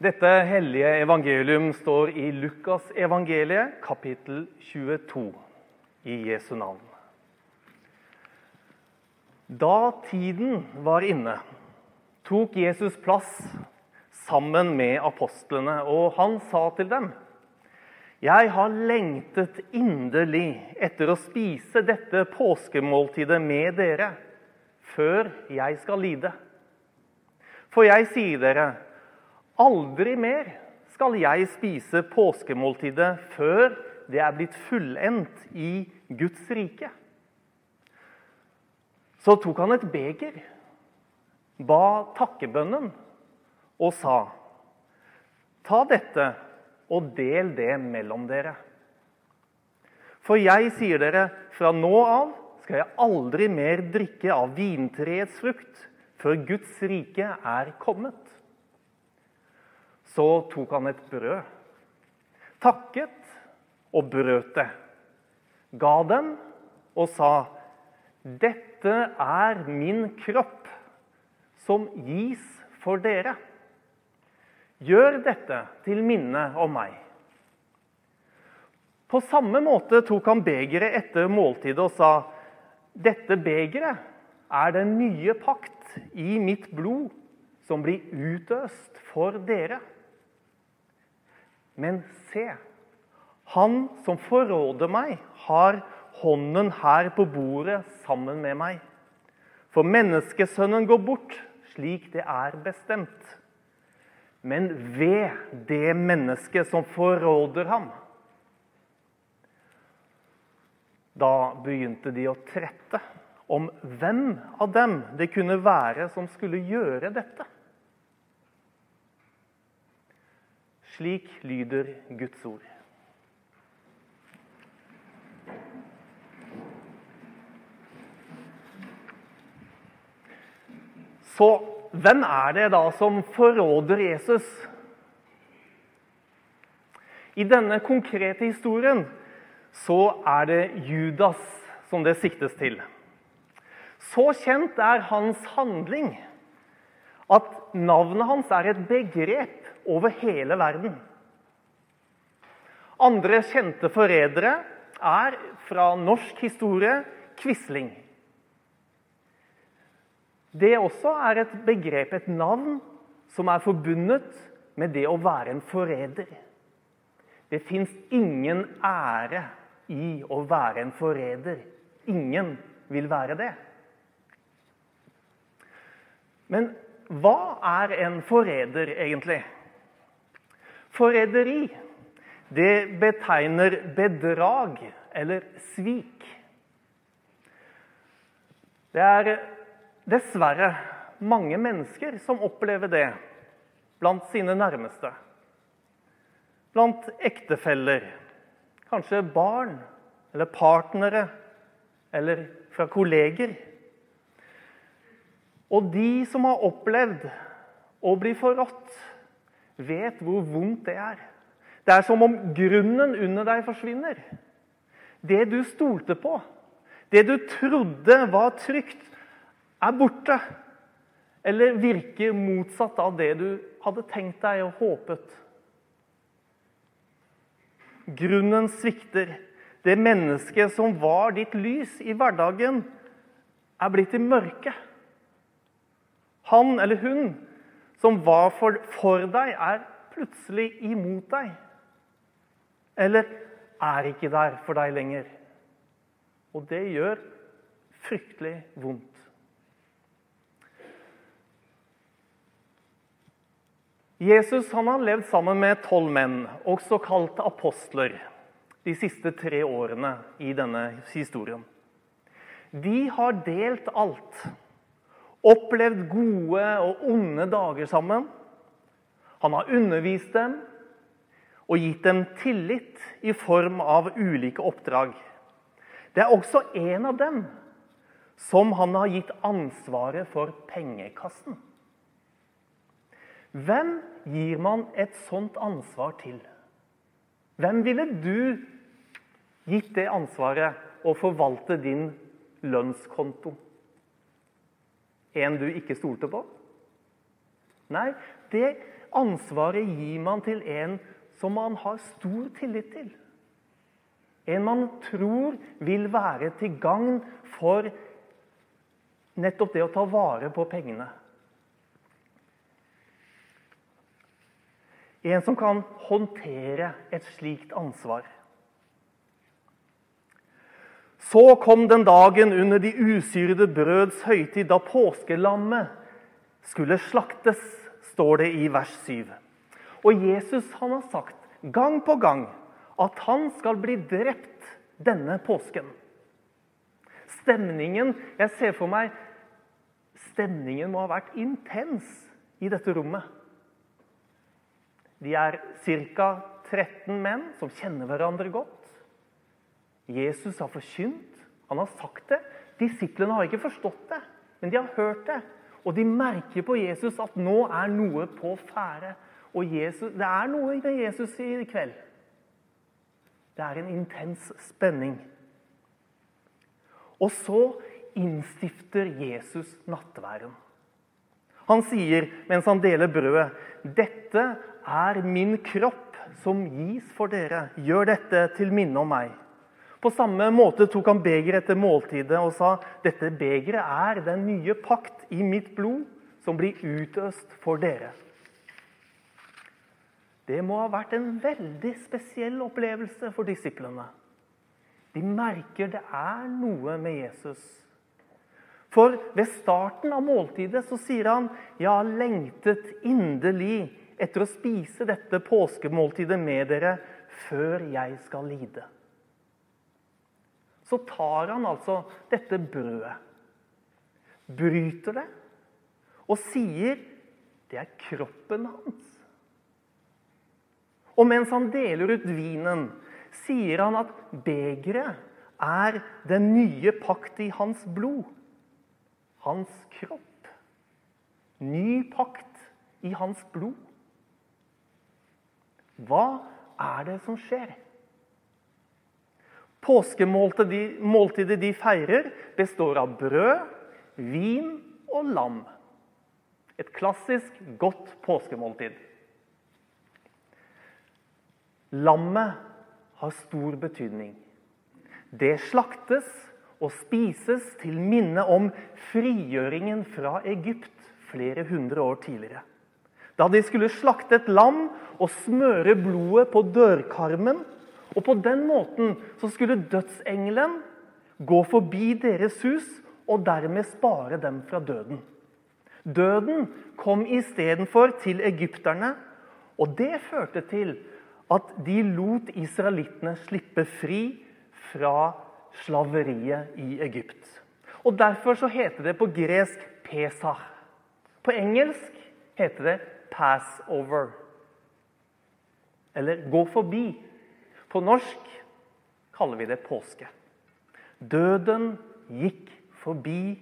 Dette hellige evangelium står i Lukas evangeliet, kapittel 22, i Jesu navn. Da tiden var inne, tok Jesus plass sammen med apostlene, og han sa til dem.: Jeg har lengtet inderlig etter å spise dette påskemåltidet med dere, før jeg skal lide. For jeg sier dere, aldri mer skal jeg spise påskemåltidet før det er blitt fullendt i Guds rike. Så tok han et beger, ba takkebønnen og sa, Ta dette og del det mellom dere. For jeg sier dere, fra nå av skal jeg aldri mer drikke av vintreets frukt før Guds rike er kommet. Så tok han et brød, takket og brøt det, ga dem og sa, 'Dette er min kropp, som gis for dere.' Gjør dette til minne om meg. På samme måte tok han begeret etter måltidet og sa, 'Dette begeret er den nye pakt i mitt blod som blir utøst for dere. Men se, han som forråder meg, har hånden her på bordet sammen med meg. For menneskesønnen går bort slik det er bestemt. Men ved det mennesket som forråder ham. Da begynte de å trette om hvem av dem det kunne være som skulle gjøre dette. Slik lyder Guds ord. Så hvem er det da som forråder Jesus? I denne konkrete historien så er det Judas som det siktes til. Så kjent er hans handling at navnet hans er et begrep over hele verden. Andre kjente forrædere er fra norsk historie Quisling. Det også er et begrep, et navn, som er forbundet med det å være en forræder. Det fins ingen ære i å være en forræder. Ingen vil være det. Men hva er en forræder, egentlig? Forræderi det betegner bedrag eller svik. Det er dessverre mange mennesker som opplever det blant sine nærmeste. Blant ektefeller, kanskje barn eller partnere eller fra kolleger. Og de som har opplevd å bli forrådt, vet hvor vondt det er. Det er som om grunnen under deg forsvinner. Det du stolte på, det du trodde var trygt, er borte. Eller virker motsatt av det du hadde tenkt deg og håpet. Grunnen svikter. Det mennesket som var ditt lys i hverdagen, er blitt i mørket. Han eller hun som var for, for deg, er plutselig imot deg. Eller er ikke der for deg lenger. Og det gjør fryktelig vondt. Jesus har levd sammen med tolv menn, også kalt apostler, de siste tre årene i denne historien. De har delt alt opplevd gode og onde dager sammen. Han har undervist dem og gitt dem tillit i form av ulike oppdrag. Det er også en av dem som han har gitt ansvaret for pengekassen. Hvem gir man et sånt ansvar til? Hvem ville du gitt det ansvaret å forvalte din lønnskonto? En du ikke stolte på? Nei, det ansvaret gir man til en som man har stor tillit til. En man tror vil være til gagn for nettopp det å ta vare på pengene. En som kan håndtere et slikt ansvar. Så kom den dagen under de usyrede brøds høytid, da påskelammet skulle slaktes, står det i vers 7. Og Jesus han har sagt gang på gang at han skal bli drept denne påsken. Stemningen Jeg ser for meg stemningen må ha vært intens i dette rommet. De er ca. 13 menn som kjenner hverandre godt. Jesus har forkynt, han har sagt det. Disiplene har ikke forstått det, men de har hørt det. Og de merker på Jesus at nå er noe på ferde. Og Jesus, det er noe med Jesus i kveld. Det er en intens spenning. Og så innstifter Jesus nattværen. Han sier mens han deler brødet, 'Dette er min kropp som gis for dere. Gjør dette til minne om meg.' På samme måte tok han begeret etter måltidet og sa dette begeret er den nye pakt i mitt blod, som blir utøst for dere. Det må ha vært en veldig spesiell opplevelse for disiplene. De merker det er noe med Jesus. For ved starten av måltidet så sier han «Jeg har lengtet inderlig etter å spise dette påskemåltidet med dere før jeg skal lide så tar han altså dette brødet, bryter det og sier det er kroppen hans. Og mens han deler ut vinen, sier han at begeret er den nye pakt i hans blod. Hans kropp. Ny pakt i hans blod. Hva er det som skjer? Påskemåltidet de feirer, består av brød, vin og lam. Et klassisk, godt påskemåltid. Lammet har stor betydning. Det slaktes og spises til minne om frigjøringen fra Egypt flere hundre år tidligere. Da de skulle slakte et lam og smøre blodet på dørkarmen og På den måten så skulle dødsengelen gå forbi deres hus og dermed spare dem fra døden. Døden kom istedenfor til egypterne, og det førte til at de lot israelittene slippe fri fra slaveriet i Egypt. Og Derfor så heter det på gresk 'pesach'. På engelsk heter det 'passover'. Eller 'gå forbi'. På norsk kaller vi det påske. Døden gikk forbi,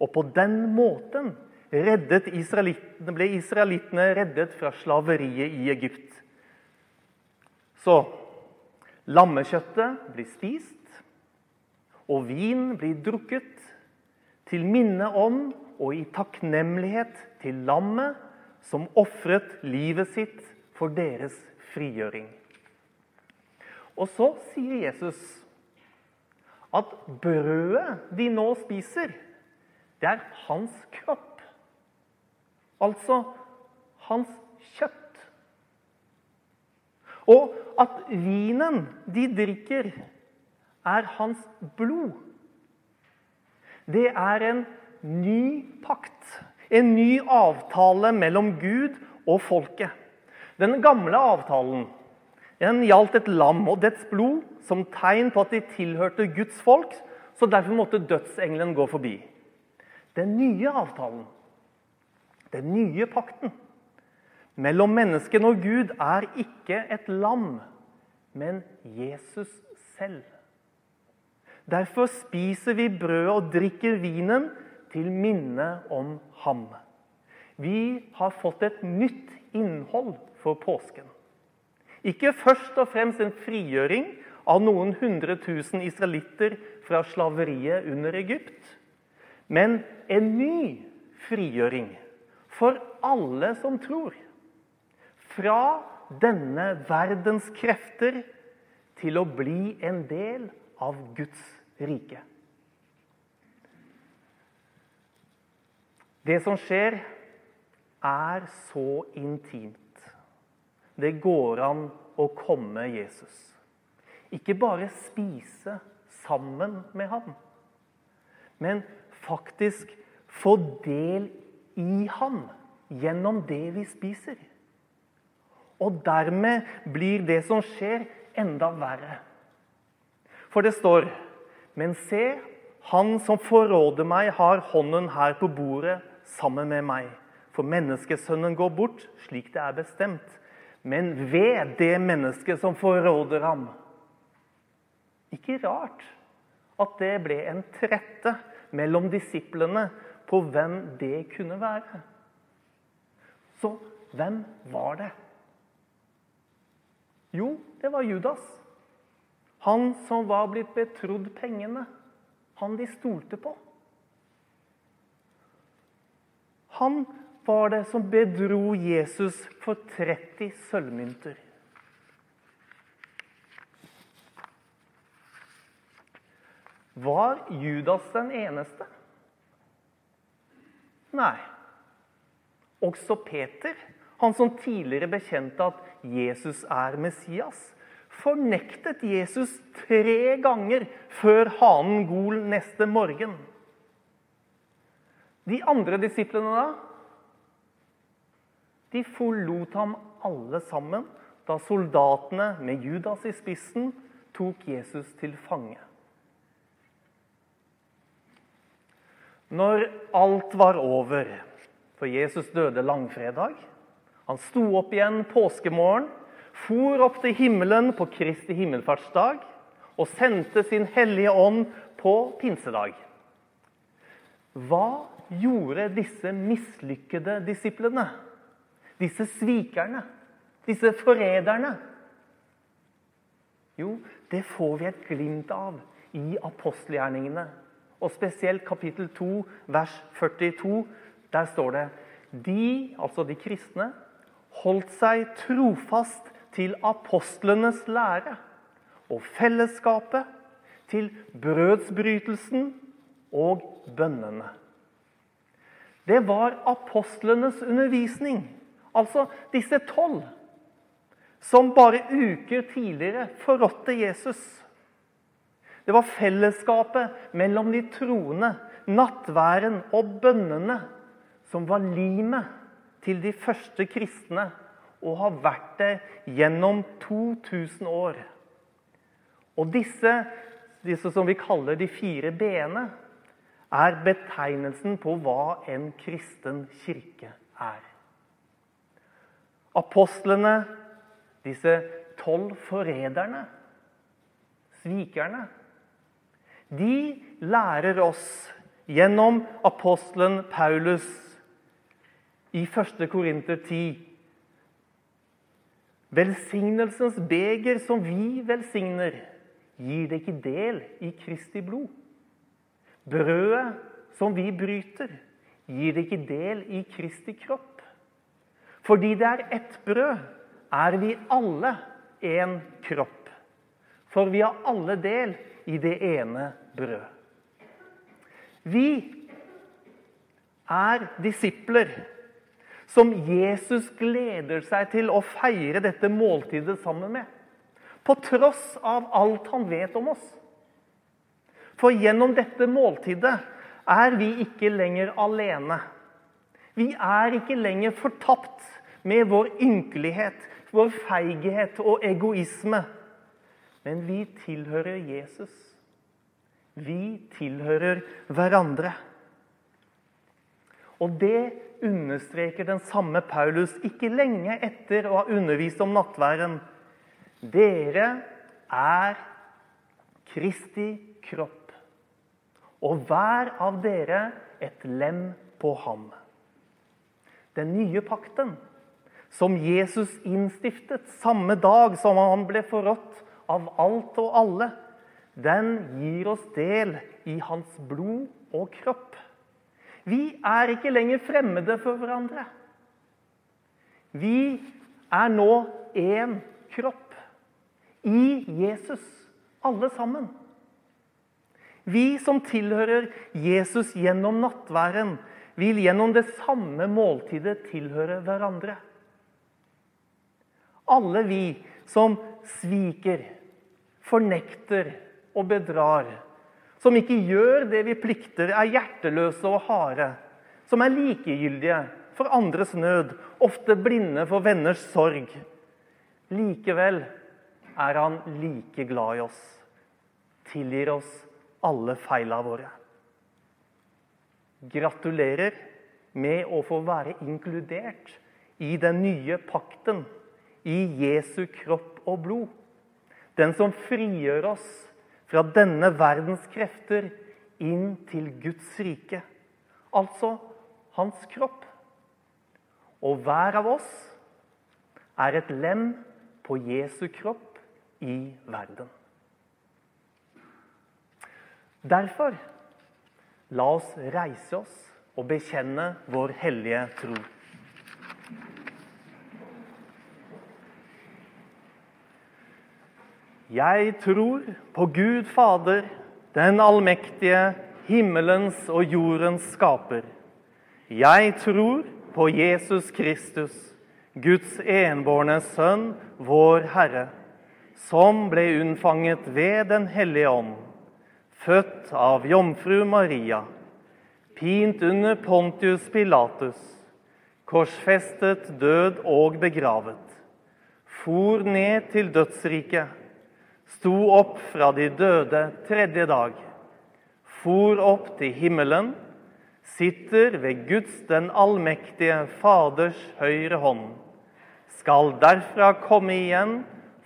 og på den måten ble israelittene reddet fra slaveriet i Egypt. Så lammekjøttet blir spist, og vin blir drukket til minne om og i takknemlighet til lammet som ofret livet sitt for deres frigjøring. Og så sier Jesus at brødet de nå spiser, det er hans kropp. Altså hans kjøtt. Og at vinen de drikker, er hans blod. Det er en ny pakt, en ny avtale mellom Gud og folket. Den gamle avtalen den gjaldt et lam og dets blod som tegn på at de tilhørte Guds folk, så derfor måtte dødsengelen gå forbi. Den nye avtalen, den nye pakten, mellom menneskene og Gud er ikke et lam, men Jesus selv. Derfor spiser vi brødet og drikker vinen til minne om ham. Vi har fått et nytt innhold for påsken. Ikke først og fremst en frigjøring av noen hundre tusen israelitter fra slaveriet under Egypt, men en ny frigjøring for alle som tror. fra denne verdens krefter til å bli en del av Guds rike. Det som skjer, er så intimt. Det går an å komme Jesus. Ikke bare spise sammen med ham, men faktisk få del i ham gjennom det vi spiser. Og dermed blir det som skjer, enda verre. For det står Men se, han som forråder meg, har hånden her på bordet sammen med meg. For menneskesønnen går bort slik det er bestemt. Men ved det mennesket som forråder ham. Ikke rart at det ble en trette mellom disiplene på hvem det kunne være. Så hvem var det? Jo, det var Judas. Han som var blitt betrodd pengene. Han de stolte på. Han var det som bedro Jesus for 30 sølvmynter. Var Judas den eneste? Nei. Også Peter, han som tidligere bekjente at Jesus er Messias, fornektet Jesus tre ganger før hanen gol neste morgen. De andre disiplene da? De forlot ham alle sammen da soldatene med Judas i spissen tok Jesus til fange. Når alt var over, for Jesus døde langfredag Han sto opp igjen påskemorgen, for opp til himmelen på Kristi himmelfartsdag og sendte sin hellige ånd på pinsedag. Hva gjorde disse mislykkede disiplene? Disse svikerne? Disse forræderne? Jo, det får vi et glimt av i apostelgjerningene og spesielt kapittel 2, vers 42. Der står det De, altså de kristne, holdt seg trofast til apostlenes lære og fellesskapet, til brødsbrytelsen og bønnene. Det var apostlenes undervisning, altså disse tolv, som bare uker tidligere forrådte Jesus. Det var fellesskapet mellom de troende, nattværen og bønnene som var limet til de første kristne og har vært det gjennom 2000 år. Og disse, disse som vi kaller de fire b-ene, er betegnelsen på hva en kristen kirke er. Apostlene, disse tolv forræderne, svikerne de lærer oss gjennom apostelen Paulus i 1. Korinter 10 Velsignelsens beger som vi velsigner, gir det ikke del i Kristi blod. Brødet som vi bryter, gir det ikke del i Kristi kropp. Fordi det er ett brød, er vi alle en kropp. For vi har alle del i det ene brød. Vi er disipler som Jesus gleder seg til å feire dette måltidet sammen med. På tross av alt han vet om oss. For gjennom dette måltidet er vi ikke lenger alene. Vi er ikke lenger fortapt med vår ynkelighet, vår feighet og egoisme. Men vi tilhører Jesus. Vi tilhører hverandre. Og det understreker den samme Paulus ikke lenge etter å ha undervist om nattværen. Dere er Kristi kropp, og hver av dere et lem på ham. Den nye pakten, som Jesus innstiftet samme dag som han ble forrådt av alt og alle, den gir oss del i hans blod og kropp. Vi er ikke lenger fremmede for hverandre. Vi er nå én kropp. I Jesus, alle sammen. Vi som tilhører Jesus gjennom nattværen, vil gjennom det samme måltidet tilhøre hverandre. Alle vi som sviker, fornekter og bedrar, som ikke gjør det vi plikter, er hjerteløse og harde, som er likegyldige for andres nød, ofte blinde for venners sorg. Likevel er han like glad i oss, tilgir oss alle feila våre. Gratulerer med å få være inkludert i den nye pakten, i Jesu kropp og blod. Den som frigjør oss fra denne verdens krefter inn til Guds rike. Altså hans kropp. Og hver av oss er et lem på Jesu kropp i verden. Derfor la oss reise oss og bekjenne vår hellige tro. Jeg tror på Gud Fader, den allmektige, himmelens og jordens skaper. Jeg tror på Jesus Kristus, Guds enbårne Sønn, vår Herre, som ble unnfanget ved Den hellige ånd, født av jomfru Maria, pint under Pontius Pilatus, korsfestet, død og begravet, for ned til dødsriket sto opp fra de døde tredje dag, for opp til himmelen, sitter ved Guds den allmektige Faders høyre hånd, skal derfra komme igjen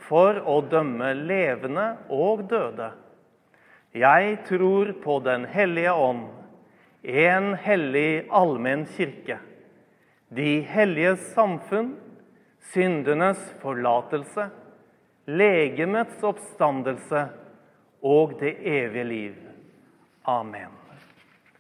for å dømme levende og døde. Jeg tror på Den hellige ånd, en hellig allmenn kirke, de helliges samfunn, syndenes forlatelse, legemets oppstandelse og det evige liv. Amen.